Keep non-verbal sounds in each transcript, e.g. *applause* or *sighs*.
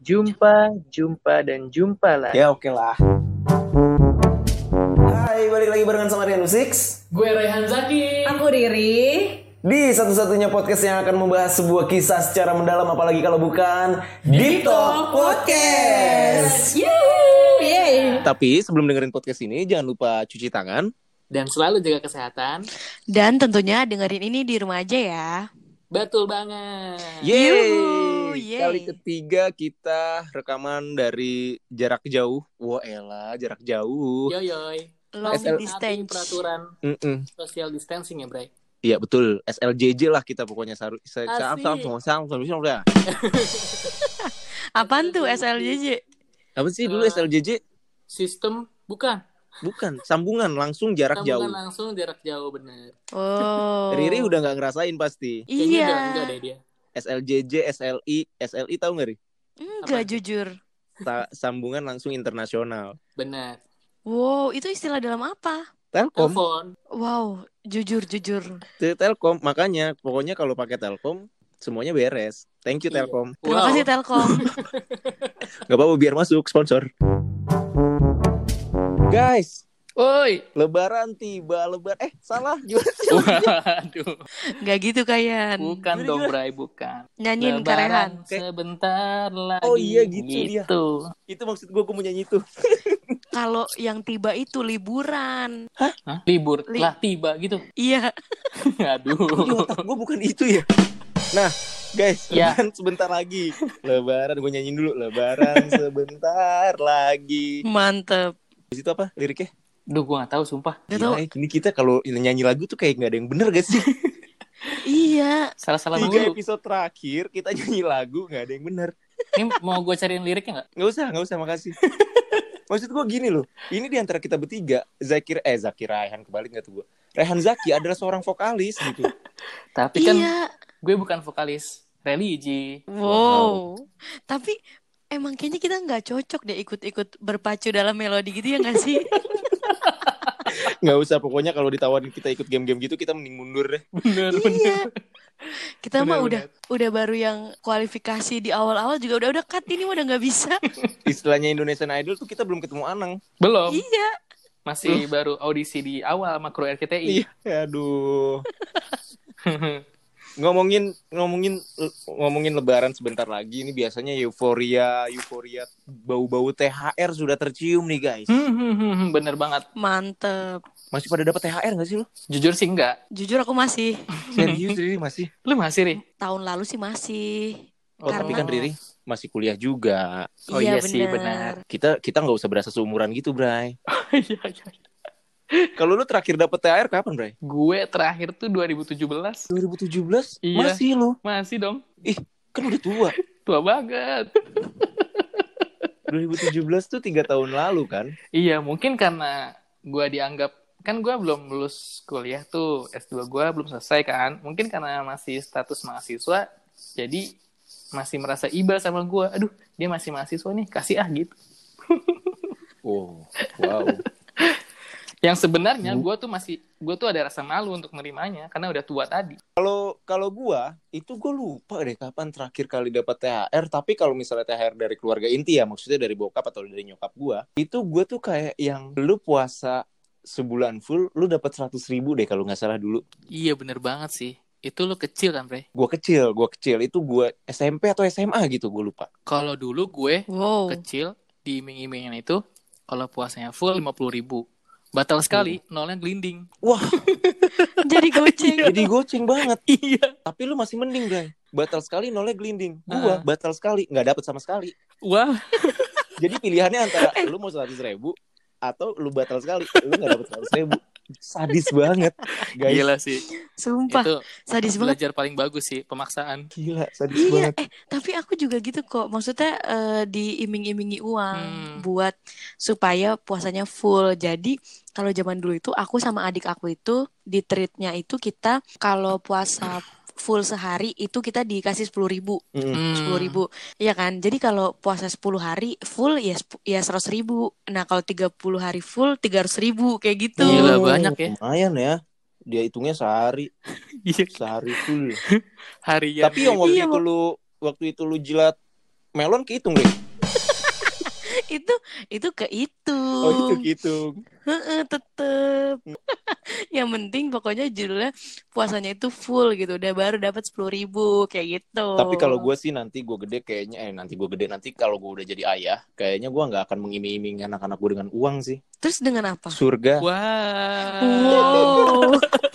Jumpa, jumpa, dan jumpa lah. Ya oke lah. Hai, balik lagi barengan sama Rian Six Gue Raihan Zaki. Aku Riri. di satu-satunya podcast yang akan membahas sebuah kisah secara mendalam apalagi kalau bukan Deep Talk Podcast. Yeay. Tapi sebelum dengerin podcast ini jangan lupa cuci tangan. Dan selalu jaga kesehatan. Dan tentunya dengerin ini di rumah aja ya. Betul banget. Yuhu, Yeay. Kali ketiga kita rekaman dari jarak jauh. Wah elah, jarak jauh. Yoyoy. Long SL. Distance. peraturan Mm-mm. social distancing ya, Bray. Iya betul, SLJJ lah kita pokoknya saru. Udah. *laughs* Apaan tuh SLJJ? Apa sih dulu Eh, SLJJ? Sistem bukan. Bukan, sambungan langsung jarak Sambungan jauh. langsung jarak jauh bener. Oh. Riri udah nggak ngerasain pasti. Kayaknya Iya. enggak deh dia. SLJJ, SLI, SLI tahu nggak Ri? Enggak Apa? jujur. Ta- sambungan langsung internasional. Benar. Wow, itu istilah dalam apa? Telkom, Telepon. Wow, jujur jujur. Te- Telkom. Makanya pokoknya kalau pakai Telkom semuanya beres. Thank you Iya. Telkom. Terima Wow. kasih Telkom. *laughs* Gak apa-apa biar masuk sponsor. Guys, Woi. Lebaran tiba, lebar. Eh, salah. Sih? Waduh. Enggak gitu Kayan. Bukan Gimana, dong? Bray, bukan. Nyanyiin karehan. sebentar lagi. Oh iya, gitu dia. Gitu. itu maksud gue, gue mau nyanyi itu. *laughs* Kalau yang tiba itu liburan. Hah? Libur Li- lah tiba gitu. Iya. *laughs* Aduh. gue bukan itu ya. Nah, guys, Ya. lebaran sebentar lagi. Lebaran, gue nyanyiin dulu. Lebaran *laughs* sebentar lagi. Mantep. Di situ apa liriknya? Duh, gua gak tahu sumpah. Gak Gila, tau. eh, ini kita kalau nyanyi lagu tuh kayak nggak ada yang bener gak sih? *laughs* Iya. Salah-salah Tiga dulu. episode terakhir kita nyanyi lagu nggak ada yang bener. Ini mau gue cariin liriknya nggak? Nggak usah, nggak usah, makasih. *laughs* Maksud gue gini loh, ini di antara kita bertiga, Zakir, eh Zakir Raihan, kebalik nggak tuh gue? Raihan Zaki adalah seorang vokalis gitu. Tapi kan Iya. gue bukan vokalis religi. Wow. Tapi emang kayaknya kita nggak cocok deh ikut-ikut berpacu dalam melodi gitu ya nggak sih? *laughs* Nggak usah, pokoknya kalau ditawarin kita ikut game-game gitu, kita mending mundur deh. Bener, iya. Kita mah Bener, udah udah baru yang kualifikasi di awal-awal juga udah udah cut ini mah udah nggak bisa. *laughs* Istilahnya Indonesian Idol tuh kita belum ketemu Anang. Belum. iya. Masih baru audisi di awal makro RCTI. Iya, aduh. *laughs* ngomongin ngomongin ngomongin lebaran sebentar lagi ini biasanya euforia euforia bau-bau THR sudah tercium nih guys Hmm, hmm, hmm, Bener banget. Mantep. masih pada dapat THR gak sih lo Jujur sih enggak. Jujur aku masih *laughs* serius Riri masih Lu masih, Ri? tahun lalu sih masih. oh tapi Karena- kan Riri masih kuliah juga Oh iya sih, benar. kita kita nggak usah berasa seumuran gitu Bray *laughs* Iya, iya. *laughs* kalau lu terakhir dapat THR kapan Bray Gue terakhir tuh 2017. 2017 Iya. masih lo Masih dong. kan udah tua *laughs* Tua banget. *laughs* 2017 tuh tiga tahun lalu kan Iya, mungkin karena gue dianggap kan gue belum lulus kuliah tuh S2 gue belum selesai kan. Mungkin karena masih status mahasiswa, jadi masih merasa iba sama gue. Aduh, dia masih mahasiswa nih, kasih ah gitu. oh wow Yang sebenarnya gue tuh masih gue tuh ada rasa malu untuk menerimanya karena udah tua tadi. Kalau kalau gua itu gua lupa deh kapan terakhir kali dapat THR. Tapi kalau misalnya THR dari keluarga inti ya, maksudnya dari bokap atau dari nyokap gua, itu gua tuh kayak yang lu puasa sebulan full, lu dapat seratus ribu deh kalau nggak salah dulu. Iya bener banget sih. Itu lo kecil kan, Bre? Gua kecil, gua kecil itu gua SMP atau SMA gitu gua lupa. Kalau dulu gue Wow. kecil di iming-imingin itu kalau puasanya full 50 ribu. Batal sekali, nolnya gelinding. Wah, *laughs* Jadi goceng. jadi goceng banget. Iya. Tapi lu masih mending, Bray. Batal sekali nolnya gelinding. Gua Ah. batal sekali nggak dapet sama sekali. Wah, Jadi pilihannya antara *laughs* lu mau seratus ribu atau lu batal sekali, lu nggak dapet seratus ribu. Sadis banget, guys. gila sih. Sumpah, Itu sadis banget. belajar paling bagus sih, pemaksaan. Gila, sadis Iya, banget. eh tapi aku juga gitu kok. Maksudnya eh, diiming-imingi uang Hmm. buat supaya puasanya full. Jadi kalau zaman dulu itu aku sama adik aku itu di treatnya itu kita kalau puasa full sehari itu kita dikasih sepuluh ribu Mm. Hmm. sepuluh ribu Iya kan jadi kalau puasa 10 hari full ya ya seratus ribu nah kalau 30 hari full tiga ribu kayak gitu Gila, banyak ya. Lumayan ya. Dia hitungnya sehari, *laughs* Iya, sehari full. *laughs* harian. Tapi yang waktu Iya, itu lu waktu itu lu jilat melon kehitung deh. Itu itu ke itu. Oh itu. Heeh, tetep. *laughs* Yang penting pokoknya judulnya puasanya itu full gitu. Udah baru dapat sepuluh ribu kayak gitu. Tapi kalau gue sih nanti gue gede kayaknya eh nanti gue gede nanti kalau gue udah jadi ayah kayaknya gue nggak akan mengiming-imingi anak-anak gue dengan uang sih. terus dengan apa? Surga. Wah. Wow. *laughs*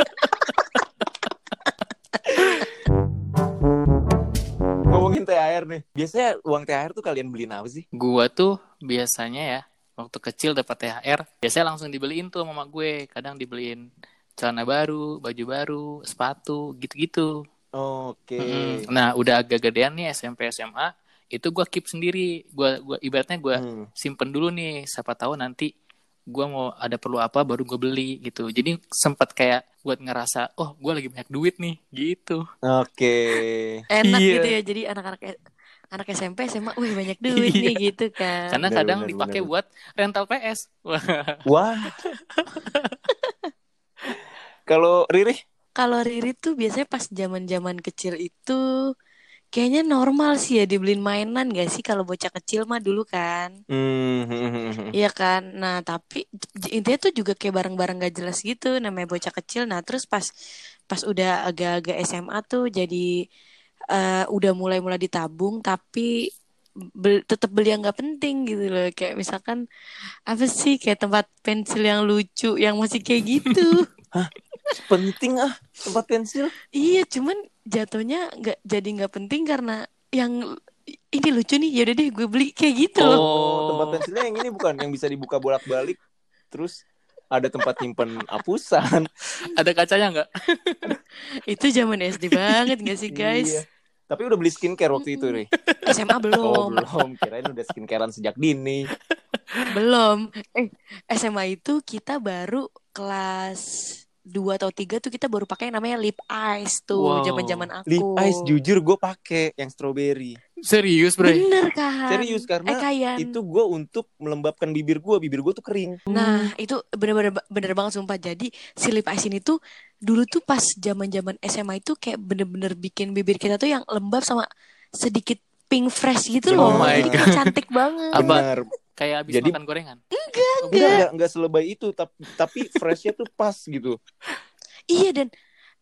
THR nih. Biasanya uang THR tuh kalian beliin apa sih? Gua tuh biasanya ya waktu kecil dapat THR, biasanya langsung dibeliin tuh sama mama gue. Kadang dibeliin celana baru, baju baru, sepatu, gitu-gitu. Oke. Mm-mm. Nah, udah agak gedean nih SMP SMA, itu gua keep sendiri. Gua gua ibaratnya gua Hmm. simpen dulu nih, siapa tahu nanti gua mau ada perlu apa baru gue beli gitu. Jadi sempat kayak buat ngerasa, oh gua lagi banyak duit nih, gitu. Oke. Enak Iya. gitu ya. Jadi anak-anak anak SMP SMA, wih banyak duit Iya. nih gitu kan. Karena Bener, kadang bener, dipakai bener. buat rental PS. *laughs* Wah, Wah. *laughs* Kalau Riri? Kalau Riri tuh biasanya pas zaman-zaman kecil itu kayaknya normal sih ya dibeliin mainan gak sih kalau bocah kecil mah dulu kan. Hmm. Iya kan. Nah, tapi intinya tuh juga kayak barang-barang gak jelas gitu namanya bocah kecil. Nah, terus pas pas udah agak-agak SMA tuh jadi eh, udah mulai-mulai ditabung tapi bel- tetap beli yang nggak penting gitu loh. Kayak misalkan apa sih kayak tempat pensil yang lucu yang masih kayak gitu. Penting ah tempat pensil. Iya, cuman jatuhnya nggak jadi nggak penting karena yang ini lucu nih. Yaudah deh gue beli kayak gitu loh. Oh, tempat pensilnya yang ini bukan yang bisa dibuka bolak-balik. Terus ada tempat nyimpen apusan. *laughs* ada kacanya nggak? *laughs* Itu zaman SD banget gak sih guys? Iya. Tapi udah beli skincare waktu itu, Ri. SMA belum. Oh, belum. Kirain udah skincarean sejak dini. Belum. Eh, SMA itu kita baru kelas 2 atau 3 tuh kita baru pakai yang namanya lip eyes tuh Wow. zaman-zaman aku. Lip eyes jujur gue pakai yang strawberry. Serius, Bre? Bener kan? Serius Eh karena kayan. itu gue untuk melembabkan bibir gue. Bibir gue tuh kering. Nah, itu bener-bener bener banget sumpah. Jadi si lip eyes ini tuh dulu tuh pas zaman-zaman SMA itu kayak bener-bener bikin bibir kita tuh yang lembab sama sedikit pink fresh gitu Oh loh. my Jadi kayak cantik banget. Apa? Kayak habis Jadi- makan gorengan. Enggak, enggak, enggak selebay itu. Tapi, tapi freshnya tuh pas gitu. Iya dan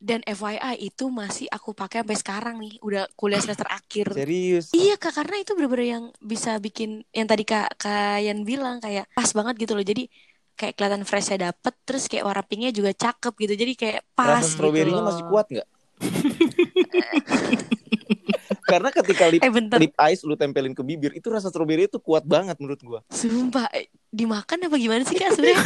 dan FYI itu masih aku pakai sampai sekarang nih, udah kuliah semester akhir. Serius. Iya kak, karena itu bener-bener yang bisa bikin yang tadi kak Kayan bilang kayak pas banget gitu loh. Jadi kayak kelihatan freshnya dapet, terus kayak warna pinknya juga cakep gitu. Jadi kayak pas Rasa gitu stroberinya loh. masih kuat nggak? *laughs* Karena ketika lip, Eh bentar, lip eyes lu tempelin ke bibir itu rasa stroberi itu kuat banget menurut gua. sumpah eh, dimakan apa gimana sih kak sebenarnya?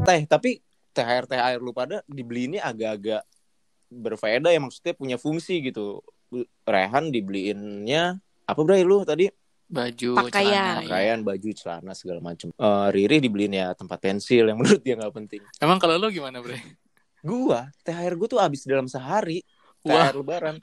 *laughs* Teh, tapi THR THR lu pada dibeliinnya agak-agak berfaedah ya maksudnya punya fungsi gitu. Rehan dibeliinnya apa bray lu tadi? Baju, Pakaian. celana. iya. Pakaian, baju, celana segala macem. Eh, Riri dibeliin ya tempat pensil yang menurut dia nggak penting. Emang kalau lo gimana, Bre? Gua THR gua tuh habis dalam sehari. THR lebaran.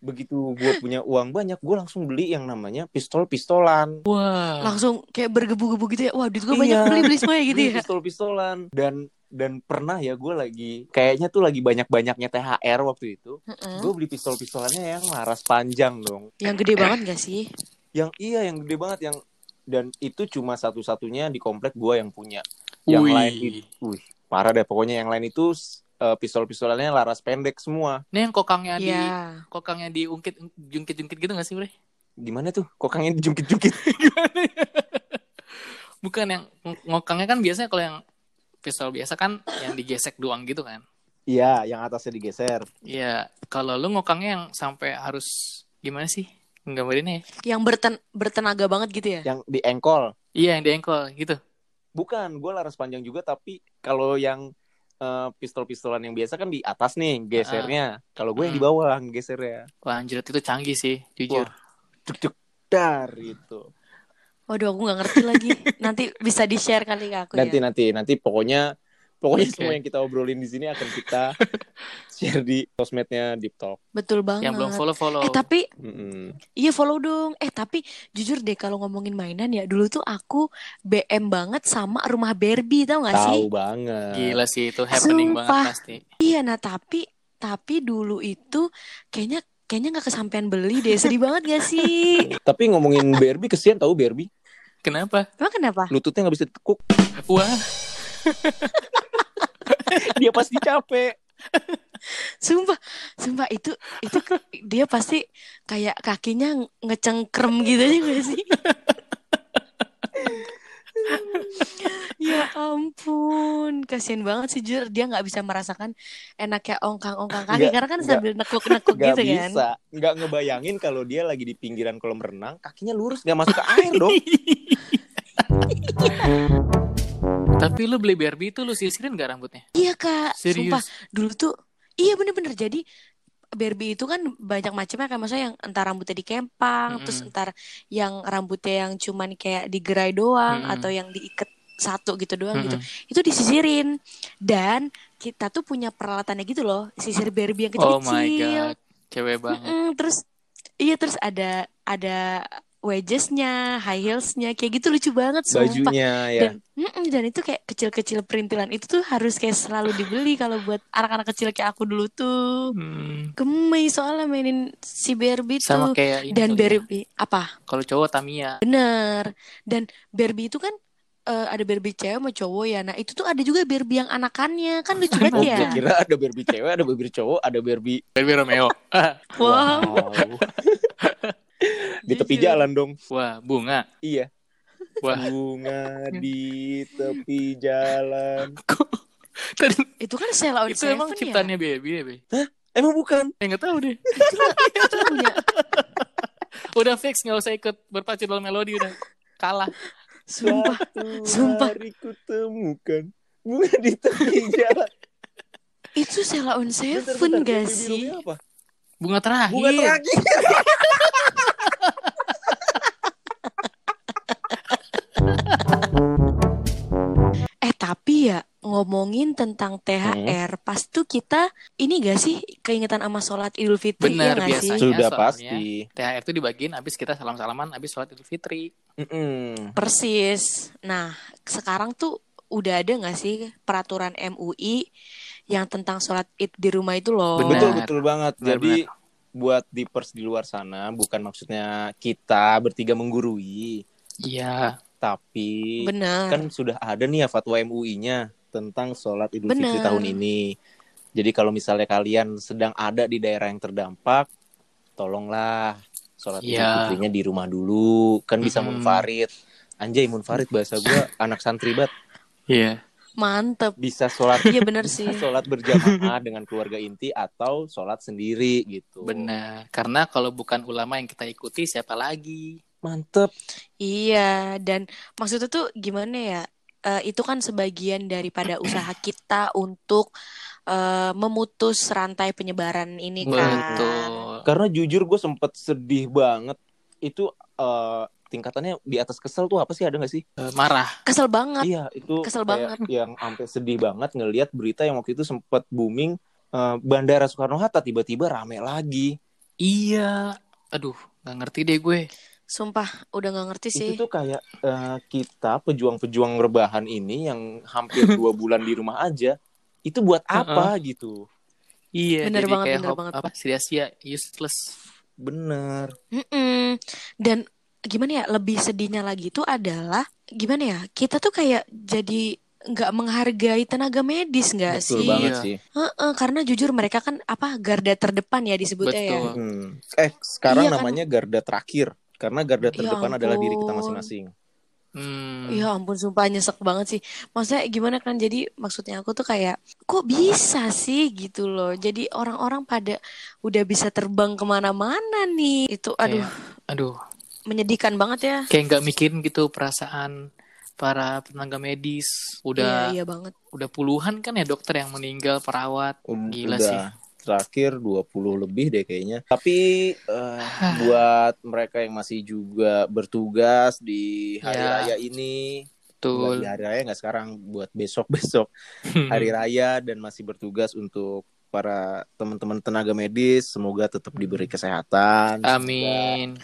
Begitu gua punya uang banyak, gua langsung beli yang namanya pistol-pistolan. Wah. Langsung kayak bergebu-gebu gitu ya. Wah duit gue Iya. banyak beli-beli semuanya gitu Beli ya. pistol-pistolan dan dan pernah ya gue lagi kayaknya tuh lagi banyak-banyaknya THR waktu itu. Heeh. Gue beli pistol-pistolannya yang laras panjang dong. Yang gede banget gak sih? Yang iya yang gede banget yang dan itu cuma satu-satunya di komplek gue yang punya. Yang Wih. lain itu, wih, parah deh pokoknya yang lain itu eh, pistol-pistolannya laras pendek semua. Ini yang kokangnya di Iya. kokangnya diungkit jungkit-jungkit gitu gak sih, Bre? Gimana tuh? Kokangnya dijungkit-jungkit. *laughs* Bukan yang ng- ngokangnya kan biasanya kalau yang pistol biasa kan yang digesek doang gitu kan. Iya, yang atasnya digeser. Iya, kalau lu ngokangnya yang sampai harus gimana sih? Nggambarinnya ya? Yang berten bertenaga banget gitu ya. Yang di engkol. Iya, yang di engkol gitu. Bukan, gue laras panjang juga tapi kalau yang eh, pistol-pistolan yang biasa kan di atas nih gesernya. Kalau gue yang di Hmm. bawah gesernya. Wah, anjir itu canggih sih, jujur. Cuk cuk dar gitu. Waduh aku gak ngerti lagi. Nanti bisa di-share kali ke aku Nanti ya. nanti nanti pokoknya pokoknya Oke. semua yang kita obrolin di sini akan kita *laughs* share di sosmednya Deep Talk. Betul banget. Yang belum follow-follow. Eh tapi Mm-mm. iya follow dong. Eh tapi jujur deh kalau ngomongin mainan ya dulu tuh aku BM banget sama rumah Barbie tau gak sih? Tahu banget. Gila sih itu happening Sumpah. banget pasti. Iya nah tapi tapi dulu itu kayaknya kayaknya nggak kesampean beli deh. Sedih *laughs* banget gak sih? Tapi ngomongin Barbie kesian tahu Barbie. Kenapa? Emang kenapa? Lututnya nggak bisa ditekuk. Wah, *laughs* Dia pasti capek. Sumpah, sumpah itu itu dia pasti kayak kakinya ngecengkrem gitu aja gak sih? ya ampun, kasihan banget sih Jur. Dia nggak bisa merasakan enaknya ongkang-ongkang kaki Nggak- karena kan sambil nekuk-nekuk Gak gitu kan. bisa. Nggak ngebayangin kalau dia lagi di pinggiran kolam renang, kakinya lurus nggak masuk ke air dong. *laughs* tapi lu beli Barbie itu lu sisirin gak rambutnya? Iya kak, Serius? sumpah dulu tuh iya bener-bener jadi Barbie itu kan banyak macamnya kan maksudnya yang entar rambutnya dikempang, Mm-mm. terus entar yang rambutnya yang cuman kayak digerai doang atau yang diikat satu gitu doang gitu. Mm-mm. Itu disisirin dan kita tuh punya peralatannya gitu loh, sisir Barbie yang Oh my kecil-kecil. god, cewek banget. Mm-mm, terus iya terus ada ada wedgesnya, high heelsnya kayak gitu lucu banget sumpah. Bajunya ya. Dan, dan itu kayak kecil-kecil perintilan itu tuh harus kayak selalu dibeli kalau buat anak-anak kecil kayak aku dulu tuh. Hmm, Gemes soalnya mainin si Barbie sama tuh. kayak ini Dan ya. Barbie apa? Kalau cowok Tamiya. Bener. Dan Barbie itu kan eh, ada Barbie cewek sama cowok ya. Nah itu tuh ada juga Barbie yang anakannya kan lucu *laughs* banget ya. gue kira ada Barbie cewek, ada Barbie cowok, ada Barbie. Barbie Romeo. Ah, *laughs* Wow. Di tepi Jujur. jalan dong. Wah, bunga. Iya. Wah, Bunga di tepi jalan. tadi Itu kan Sheila on itu emang ya. ciptaannya Barbie ya, Be? Emang bukan? Eh, nggak tahu deh. Itu punya Udah fix, nggak usah ikut berpacu dalam melodi udah kalah. sumpah. Suatu Sumpah. hari ku temukan bunga di tepi jalan. Itu Sheila on Bentar, Seven bentar, gak Baby sih? Bunga terakhir. Bunga terakhir. Ngomongin tentang THR, pas tuh kita ini gak sih keingetan sama sholat Idul Fitri Benar, ya gak biasanya. sih? Sudah soalnya. pasti. THR itu dibagiin abis kita salam-salaman abis sholat Idul Fitri. Mm-mm. Persis. Nah sekarang tuh udah ada gak sih peraturan MUI yang tentang sholat id di rumah itu loh? Benar. Betul betul banget. Benar, Jadi buat dipers di luar sana bukan maksudnya kita bertiga menggurui, Iya. tapi Bener. kan sudah ada nih ya fatwa MUI-nya tentang sholat Idul Fitri Bener. tahun ini. Jadi kalau misalnya kalian sedang ada di daerah yang terdampak, tolonglah sholat Idul Iya. Fitrinya di rumah dulu, kan bisa Mm-mm. munfarid. Anjay munfarid bahasa gua *laughs* anak santri banget. Iya. Mantep. Bisa sholat Iya bener sih. bisa *laughs* sholat berjamaah dengan keluarga inti atau sholat sendiri gitu. Benar. Karena kalau bukan ulama yang kita ikuti siapa lagi? Mantep. Iya, dan maksudnya tuh gimana ya? Eh, itu kan sebagian daripada usaha kita untuk eh, memutus rantai penyebaran ini kan. Betul. Karena jujur gue sempet sedih banget. Itu eh, tingkatannya di atas kesel tuh apa sih ada gak sih? Eh, marah. Kesel banget. Iya itu Kesel kayak yang sampai sedih banget ngelihat berita yang waktu itu sempet booming eh, Bandara Soekarno Hatta tiba-tiba rame lagi. Iya. Aduh, nggak ngerti deh gue. Sumpah, udah gak ngerti sih. Itu tuh kayak eh, kita pejuang-pejuang rebahan ini yang hampir *laughs* dua bulan di rumah aja itu buat apa gitu? Iya, Bener jadi banget, kayak bener banget. apa sia-sia, useless. Bener. Mm-mm. Dan gimana ya, lebih sedihnya lagi tuh adalah gimana ya, kita tuh kayak jadi nggak menghargai tenaga medis nggak Betul sih? banget Iya. sih. Heeh, karena jujur mereka kan apa garda terdepan ya disebutnya ya. Betul. Hmm. Eh sekarang Iya kan? namanya garda terakhir karena garda Ya terdepan adalah diri kita masing-masing. Hmm. Ya ampun sumpah nyesek banget sih Maksudnya gimana kan Jadi maksudnya aku tuh kayak Kok bisa sih gitu loh Jadi orang-orang pada Udah bisa terbang ke mana-mana nih Itu aduh Kayak, aduh, Menyedihkan banget ya kayak nggak mikirin gitu perasaan para tenaga medis. Udah Iya iya banget udah puluhan kan ya dokter yang meninggal, perawat. Um, Gila udah sih. Terakhir 20 lebih deh kayaknya. Tapi eh, *sighs* buat mereka yang masih juga bertugas di hari Ya. raya ini, Betul. di hari raya nggak sekarang buat besok-besok *laughs* hari raya dan masih bertugas untuk para teman-teman tenaga medis semoga tetap diberi kesehatan, Amin.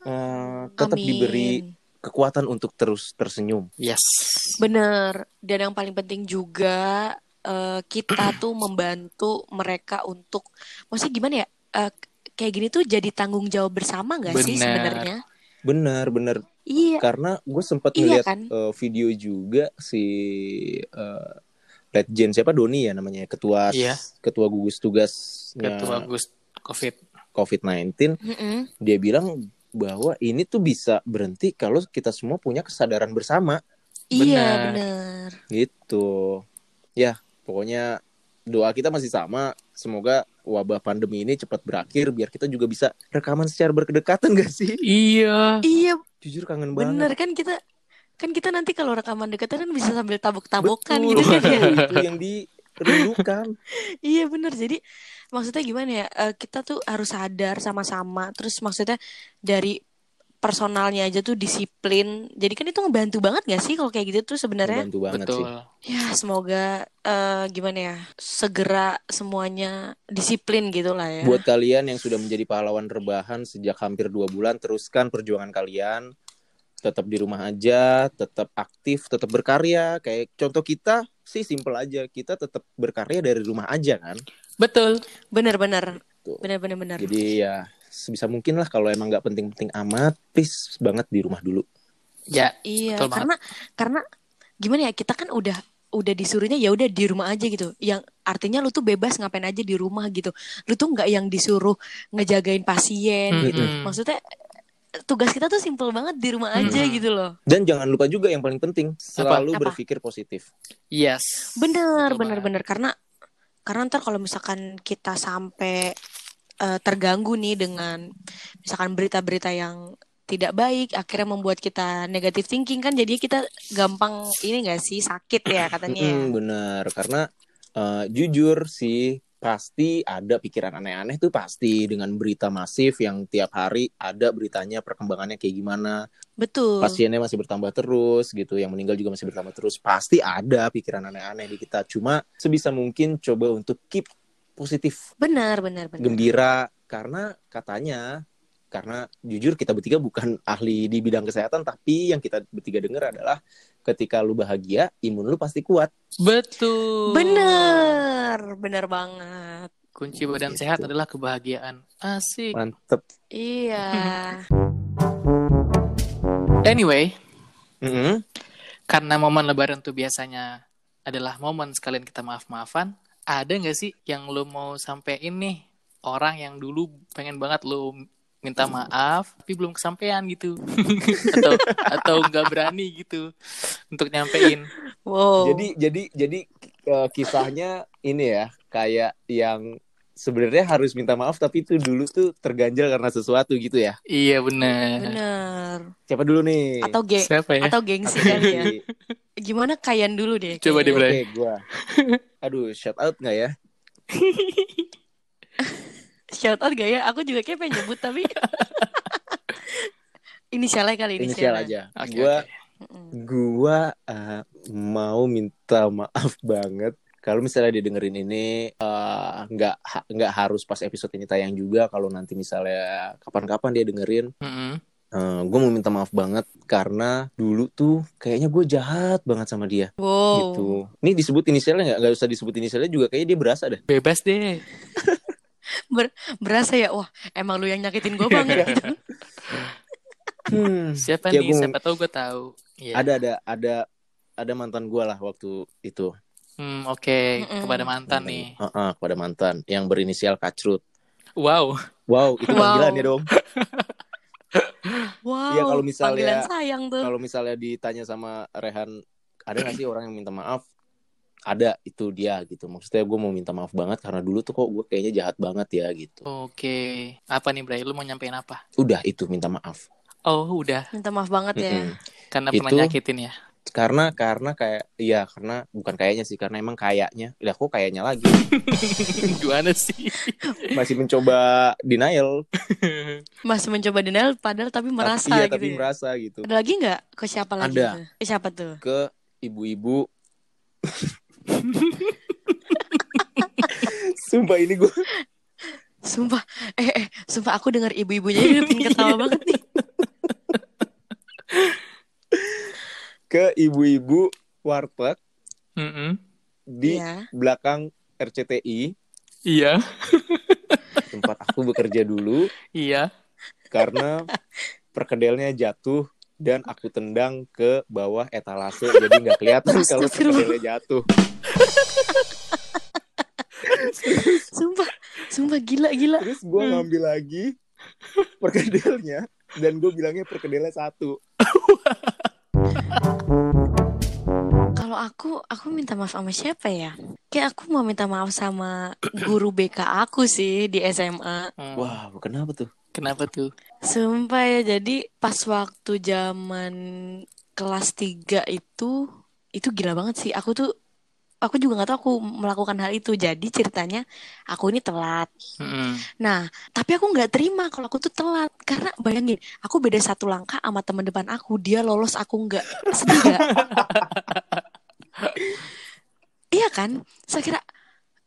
Eh, tetap Amin. diberi kekuatan untuk terus tersenyum. Yes. Bener Dan yang paling penting juga eh, Kita *clears throat* tuh membantu mereka untuk Maksudnya gimana ya eh, kayak gini tuh jadi tanggung jawab bersama gak sih Bener. sebenarnya? Benar, benar. Iya. Karena gue sempat Iya ngeliat kan? eh, video juga si eh, Legend siapa Doni ya namanya ketua Iya. ketua gugus tugasnya Ketua Gus Covid. COVID-19 Mm-mm. dia bilang bahwa ini tuh bisa berhenti kalau kita semua punya kesadaran bersama Iya Benar. gitu ya pokoknya doa kita masih sama. Semoga wabah pandemi ini cepat berakhir biar kita juga bisa rekaman secara berkedekatan *laughs* gak sih? Iya. Iya. Jujur kangen bener banget kan kita kan kita nanti kalau rekaman dekat kan bisa sambil tabok-tabokan gitu kan ya. *laughs* itu yang dirindukan. Iya bener. Jadi maksudnya gimana ya? Eh, kita tuh harus sadar sama-sama. Terus maksudnya dari personalnya aja tuh disiplin. Jadi kan itu ngebantu banget gak sih kalau kayak gitu tuh sebenarnya? Membantu banget Betul. sih ya semoga eh, gimana ya segera semuanya disiplin gitu lah ya. Buat kalian yang sudah menjadi pahlawan rebahan sejak hampir dua bulan teruskan perjuangan kalian. Tetap di rumah aja tetap aktif tetap berkarya. Kayak contoh kita sih simple aja. Kita tetap berkarya dari rumah aja kan? Betul. bener-bener bener jadi ya sebisa mungkin lah kalau emang nggak penting-penting amat please banget di rumah dulu Ya. Iya, Betul banget. karena karena gimana ya kita kan udah udah disuruhnya ya udah di rumah aja gitu. Yang artinya lu tuh bebas ngapain aja di rumah gitu. Lu tuh nggak yang disuruh ngejagain pasien. gitu. Mm-mm. Maksudnya tugas kita tuh simple banget di rumah aja Mm-mm. gitu loh. dan jangan lupa juga yang paling penting selalu Apa? berpikir positif Yes. Bener, Betul bener, banget. bener. Karena karena ntar kalau misalkan kita sampai eh, terganggu nih dengan misalkan berita-berita yang tidak baik, akhirnya membuat kita negatif thinking kan, jadi kita gampang ini gak sih sakit ya katanya. ya. Mm-mm, bener karena eh, jujur sih pasti ada pikiran aneh-aneh tuh pasti dengan berita masif yang tiap hari ada beritanya perkembangannya kayak gimana Betul. pasiennya masih bertambah terus gitu yang meninggal juga masih bertambah terus pasti ada pikiran aneh-aneh di kita cuma sebisa mungkin coba untuk keep positif Benar, benar, benar. gembira karena katanya karena jujur kita bertiga bukan *laughs* ahli di bidang kesehatan tapi yang kita bertiga dengar adalah ketika lu bahagia imun lu pasti kuat Betul. Benar, benar banget. Kunci badan Gitu. sehat adalah kebahagiaan. Asik. mantep Iya. *laughs* Anyway, Mm-mm. karena momen lebaran tuh biasanya adalah momen sekalian kita maaf-maafan, ada nggak sih yang lu mau sampein nih orang yang dulu pengen banget lu minta maaf tapi belum kesampaian gitu *laughs* atau atau nggak berani gitu untuk nyampein Wow. Jadi jadi jadi eh, kisahnya ini ya kayak yang sebenarnya harus minta maaf tapi itu dulu tuh terganjal karena sesuatu gitu ya. iya bener benar. Siapa dulu nih? Atau geng siapa ya atau gengsi kali ya. Gimana kayan dulu deh. Coba deh, Bray. Oke, gua. Aduh, shout out nggak ya? *laughs* Shout out gak ya? Aku juga kayak pengen nyebut tapi *laughs* inisialnya kali Inisial inisialnya. aja. Oke, gua. Mm-mm. gua eh, mau minta maaf banget kalau misalnya dia dengerin ini eh, nggak ha- nggak harus pas episode ini tayang juga kalau nanti misalnya kapan-kapan dia dengerin Mm-mm. gue mau minta maaf banget karena dulu tuh kayaknya gue jahat banget sama dia Wow. gitu. Ini disebut inisialnya nggak? Nggak usah disebut inisialnya juga kayaknya dia berasa deh. bebas deh *laughs* Berasa ya, wah emang lu yang nyakitin gue banget gitu. *laughs* Hmm. siapa Ya, nih gua- siapa tahu gue tahu Iya. Ada ada ada ada mantan gue lah waktu itu. Hmm, oke Mm-mm. kepada mantan nih Heeh, kepada mantan yang berinisial Kacrut. wow Wow, itu Wow. panggilan ya dong. *laughs* Wow. Iya, kalau misalnya- sayang tuh. Kalau misalnya ditanya sama Rehan, ada nggak sih orang yang minta maaf? Ada, itu dia gitu. Maksudnya gue mau minta maaf banget karena dulu tuh kok gue kayaknya jahat banget ya gitu. oke apa nih Bray lu mau nyampein apa Udah itu minta maaf. oh udah Minta maaf banget ya. Mm-mm. karena Itu- pernah nyakitin ya karena karena kayak iya karena bukan kayaknya sih karena emang kayaknya udah kok kayaknya lagi *laughs* gimana sih masih mencoba denial Masih mencoba denial padahal tapi merasa iya gitu. tapi ya. merasa gitu Ada lagi nggak? Ke siapa lagi? Ada. tuh? Ke siapa tuh? ke ibu-ibu *laughs* sumpah ini gue Sumpah, eh, eh, sumpah aku dengar ibu-ibunya ini ketawa *laughs* banget nih. Ke ibu-ibu warteg Mm-mm. di Iya. belakang RCTI iya *laughs* tempat aku bekerja dulu Iya. karena perkedelnya jatuh dan aku tendang ke bawah etalase jadi nggak kelihatan *laughs* kalau perkedelnya jatuh. Sumpah, sumpah gila gila. Terus gue ngambil lagi perkedelnya dan gue bilangnya perkedelnya satu. *laughs* Kalau aku, aku minta maaf sama siapa ya? Kayak aku mau minta maaf sama guru BK aku sih di SMA. Hmm. Wah, kenapa tuh? Kenapa tuh? Sumpah ya, jadi pas waktu zaman kelas 3 itu, itu gila banget sih. Aku tuh, aku juga nggak tahu aku melakukan hal itu. Jadi ceritanya, aku ini telat. Mm-mm. Nah, tapi aku nggak terima kalau aku tuh telat. Karena bayangin, aku beda satu langkah sama teman depan aku. Dia lolos, aku nggak. Sedih *laughs* iya kan? Saya kira,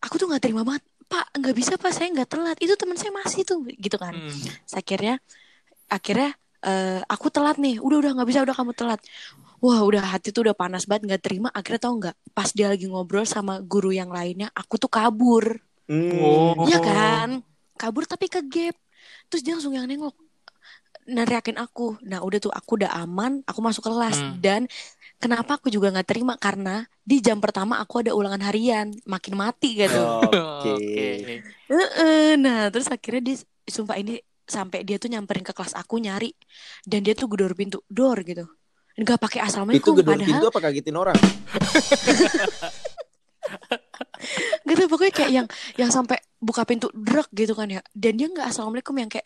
aku tuh nggak terima banget. Pak, nggak bisa pak, saya nggak telat. Itu teman saya masih tuh, gitu kan? Hmm. Saya akhirnya, akhirnya eh, aku telat nih. Udah udah nggak bisa, udah kamu telat. Wah, udah hati tuh udah panas banget, nggak terima. Akhirnya tau nggak? Pas dia lagi ngobrol sama guru yang lainnya, aku tuh kabur. Oh. Iya kan? Kabur tapi ke gap. Terus dia langsung yang nengok. Neriakin aku. Nah udah tuh aku udah aman. Aku masuk kelas. Hmm. Dan kenapa aku juga nggak terima? Karena di jam pertama aku ada ulangan harian. Makin mati gitu. *laughs* Oke. Heeh. Nah terus akhirnya dia sumpah ini sampai dia tuh nyamperin ke kelas aku nyari. Dan dia tuh gedor pintu. Dor gitu. Nggak pakai Itu assalamualaikum. gedor Padahal pintu apa kagetin orang? *laughs* gitu pokoknya kayak yang yang sampai buka pintu drak gitu kan ya dan dia nggak assalamualaikum yang kayak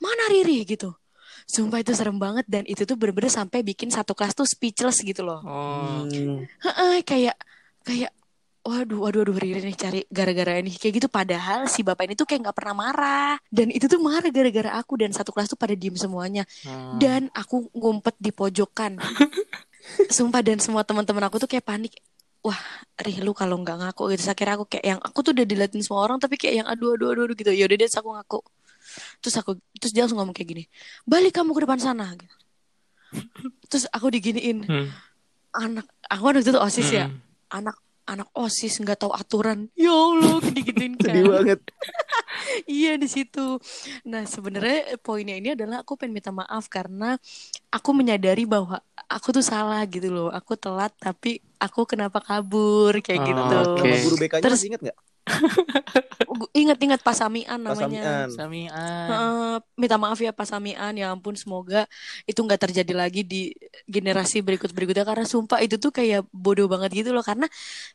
mana Riri gitu sumpah itu serem banget dan itu tuh bener-bener sampai bikin satu kelas tuh speechless gitu loh Oh. Hmm. Heeh, kayak kayak waduh waduh waduh Riri nih cari gara-gara ini. Kayak gitu padahal si bapak ini tuh kayak nggak pernah marah. Dan itu tuh marah gara-gara aku dan satu kelas tuh pada diem semuanya. Hmm. dan aku ngumpet di pojokan. *laughs* Sumpah dan semua teman-teman aku tuh kayak panik. Wah Rih lu kalau nggak ngaku gitu. Terus akhirnya aku kayak yang aku tuh udah diliatin semua orang tapi kayak yang aduh aduh aduh, aduh gitu. Yaudah deh aku ngaku. Terus aku terus dia langsung ngomong kayak gini balik kamu ke depan sana gitu. terus aku diginiin Hmm. anak aku waktu itu osis ya. Hmm. anak anak osis nggak tahu aturan ya allah digituin *laughs* kan Sedih banget. *laughs* Iya di situ. Nah sebenarnya poinnya ini adalah aku pengen minta maaf karena aku menyadari bahwa aku tuh salah gitu loh. Aku telat tapi aku kenapa kabur kayak Oh, gitu. guru BK-nya Terus- masih inget nggak? *laughs* Ingat-ingat Pak Samian Pas namanya. Samian. Samian. Heeh, minta maaf ya Pak Samian ya ampun semoga itu nggak terjadi lagi di generasi berikut berikutnya karena sumpah itu tuh kayak bodoh banget gitu loh karena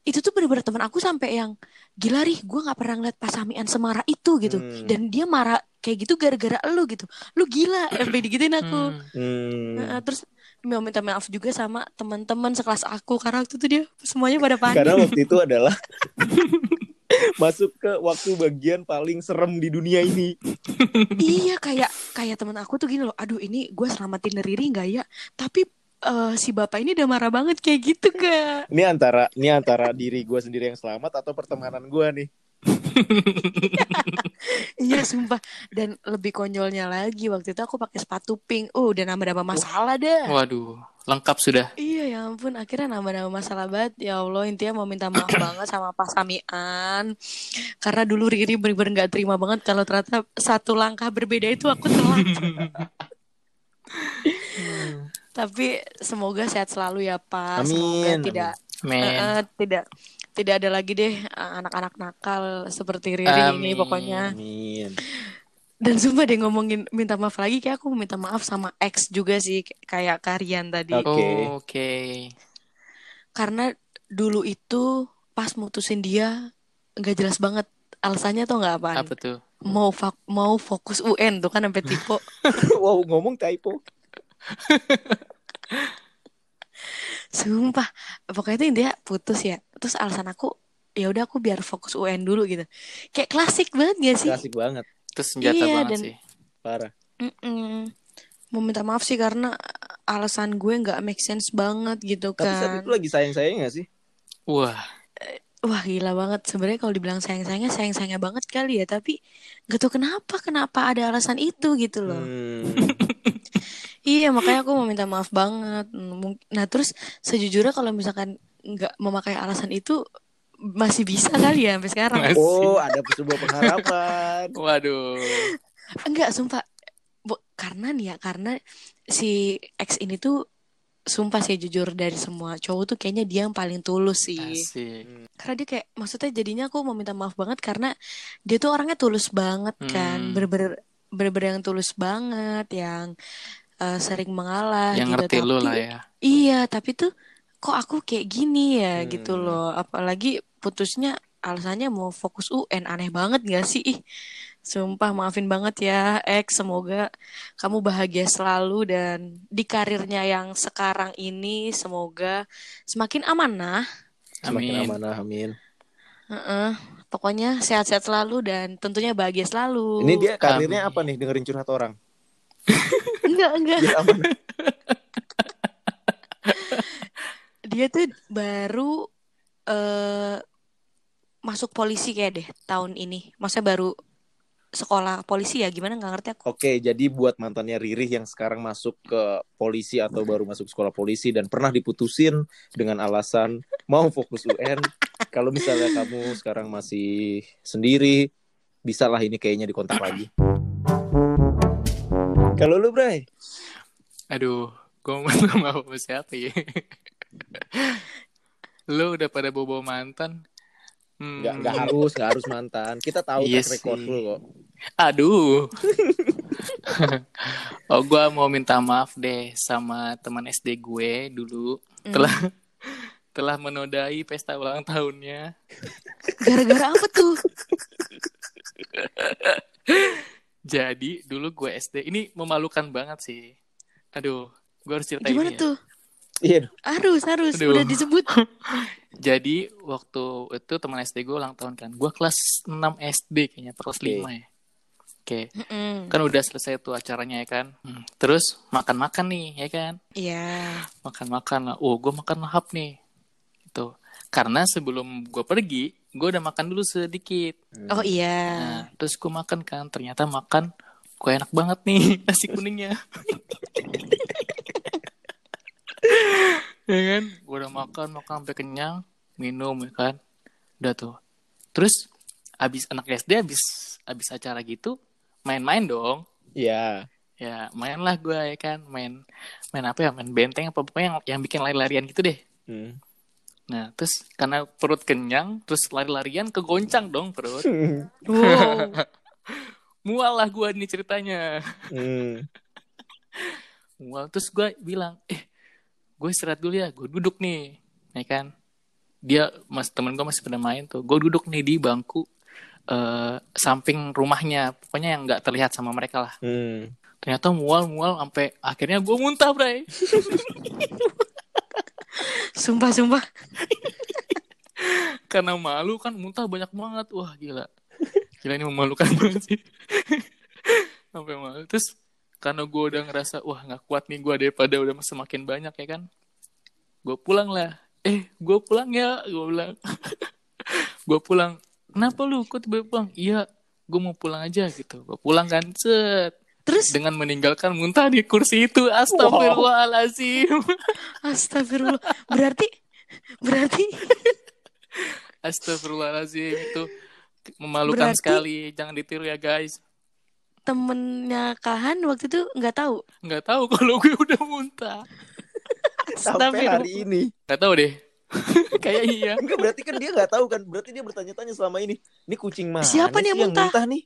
itu tuh bener-bener teman aku sampai yang gila rih gue nggak pernah ngeliat Pak Samian semarah itu gitu Hmm. dan dia marah kayak gitu gara-gara lu gitu lu gila *clears throat* sampai digituin aku Hmm. Hmm. Heeh, terus mau minta maaf juga sama teman-teman sekelas aku karena waktu itu dia semuanya pada panik Karena waktu itu adalah *laughs* masuk ke waktu bagian paling serem di dunia ini. iya kayak kayak teman aku tuh gini loh aduh ini gue selamatin Riri nggak ya tapi eh, si bapak ini udah marah banget kayak gitu kak Ini antara ini antara diri gue sendiri yang selamat atau pertemanan gue nih. *laughs* iya sumpah. Dan lebih konyolnya lagi waktu itu aku pakai sepatu pink. Uh udah nambah-nambah masalah dah Waduh, lengkap sudah. Iya ya ampun. Akhirnya nambah-nambah masalah banget. Ya Allah intinya mau minta maaf *coughs* banget sama Pak Samian. Karena dulu Riri bener-bener gak terima banget kalau ternyata satu langkah berbeda itu aku telat. *laughs* Tapi semoga sehat selalu ya Pak. Semoga Amin, tidak Men. Eh, eh, tidak tidak ada lagi deh eh, anak-anak nakal seperti Riri ini Amin. pokoknya Amin. dan sumpah deh ngomongin minta maaf lagi kayak aku minta maaf sama ex juga sih kayak Karian tadi Oke. Oh, Oke. karena dulu itu pas mutusin dia nggak jelas banget alasannya tuh nggak apaan Apa tuh? mau fak- mau fokus UN tuh kan sampai tipe *laughs* wow, ngomong typo. *laughs* sumpah pokoknya itu intinya putus ya terus alasan aku ya udah aku biar fokus UN dulu gitu kayak klasik banget gak sih Klasik banget. Itu senjata Iya, banget dan- sih. Parah. Mm-mm. mau minta maaf sih karena alasan gue nggak make sense banget gitu Tapi saat kan itu lagi sayang-sayang gak sih? Wah, Wah gila banget sebenarnya kalau dibilang sayang-sayangnya sayang-sayangnya banget kali ya tapi gak tau kenapa kenapa ada alasan itu gitu loh Hmm. *laughs* Iya makanya aku mau minta maaf banget. Nah terus sejujurnya kalau misalkan nggak memakai alasan itu masih bisa kali ya sampai sekarang. Masih. Oh, ada sebuah pengharapan. *laughs* Waduh. Enggak, sumpah. Bu, karena nih ya, karena si X ini tuh sumpah sih jujur dari semua cowok tuh kayaknya dia yang paling tulus sih. Asik. Karena dia kayak maksudnya jadinya aku mau minta maaf banget karena dia tuh orangnya tulus banget kan. Hmm. Bener-bener bener-bener yang tulus banget, yang eh, sering mengalah Yang gitu. ngerti lu Tapi- lah ya. Iya, tapi tuh kok aku kayak gini ya Hmm. gitu loh. Apalagi putusnya alasannya mau fokus UN aneh banget gak sih? Ih, sumpah maafin banget ya, X. Semoga kamu bahagia selalu dan di karirnya yang sekarang ini semoga semakin amanah. Semakin amanah, amin. Heeh. Pokoknya sehat-sehat selalu dan tentunya bahagia selalu. Ini dia karirnya Amin. apa nih dengerin curhat orang? *laughs* enggak enggak. *laughs* Dia tuh baru eh masuk polisi kayak deh tahun ini. Maksudnya baru sekolah polisi ya gimana nggak ngerti aku. Oke, jadi buat mantannya Riri yang sekarang masuk ke polisi atau baru masuk sekolah polisi dan pernah diputusin dengan alasan mau fokus UN, kalau misalnya kamu sekarang masih sendiri, bisalah ini kayaknya dikontak lagi. Kalau lu, Bray? Aduh, gue mau *laughs* sama siapa ya? lu udah pada bobo mantan? Hmm, Nggak, nggak harus, nggak harus mantan. Kita tahu Iya track record sih. lu kok. Aduh. *laughs* oh, gue mau minta maaf deh sama teman SD gue dulu Hmm. telah *laughs* telah menodai pesta ulang tahunnya. Gara-gara apa tuh? Jadi dulu gue SD ini memalukan banget sih. Aduh, gue harus ceritain Gimana ini ya. tuh? Iya, Harus harus Aduh. udah disebut. *laughs* Jadi waktu itu teman SD gue ulang tahun kan. Gue kelas 6 SD kayaknya, kelas Oke. 5 ya. Oke. Mm-mm. Kan udah selesai tuh acaranya ya kan. Hmm. Terus makan-makan nih ya kan. Iya. Makan-makan lah. Oh, gue makan lahap nih. Gitu. Karena sebelum gue pergi, gue udah makan dulu sedikit. Oh iya. Nah, terus gue makan kan. Ternyata makan kok enak banget nih *laughs* nasi kuningnya. ya kan? Gue udah makan, makan sampai kenyang, minum ya kan. Udah tuh. Terus abis anak SD abis abis acara gitu main-main dong. Iya. Ya, mainlah gue ya kan, main main apa ya? Main benteng apa pokoknya yang, yang bikin lari-larian gitu deh. Hmm. Nah, terus karena perut kenyang, terus lari-larian kegoncang dong perut. Wow. *laughs* Mual lah gue nih ceritanya. Hmm. *laughs* Mual. Terus gue bilang, eh, gue istirahat dulu ya. Gue duduk nih, ya kan. Dia, mas temen gue masih pada main tuh. Gue duduk nih di bangku eh samping rumahnya. Pokoknya yang nggak terlihat sama mereka lah. Hmm. Ternyata mual-mual sampai akhirnya gue muntah, Bray. *laughs* Sumpah sumpah. *laughs* Karena malu kan muntah banyak banget. Wah, gila. Gila ini memalukan *laughs* banget sih. sampai malu. Terus karena gue udah ngerasa wah nggak kuat nih gue daripada udah semakin banyak ya kan. Gue pulang lah. Eh, gue pulang ya, gue bilang. *laughs* gue pulang. Kenapa lu kok tiba pulang? Iya, gue mau pulang aja gitu. Gue pulang kan, set. Terus Dengan meninggalkan muntah di kursi itu. Astagfirullahaladzim. *laughs* astagfirullah. Berarti berarti *laughs* Astagfirullahaladzim. Itu memalukan Berarti- sekali. Jangan ditiru ya guys. temennya Kahan waktu itu nggak tahu. Nggak tahu *laughs* kalau gue udah muntah. Sampai hari ini. Nggak tahu deh. Kayak iya. Enggak berarti kan dia nggak tahu kan. Berarti dia bertanya-tanya selama ini. Ini kucing mana Siapa nih yang muntah? nih?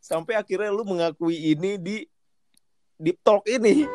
Sampai akhirnya lu mengakui ini di di talk ini.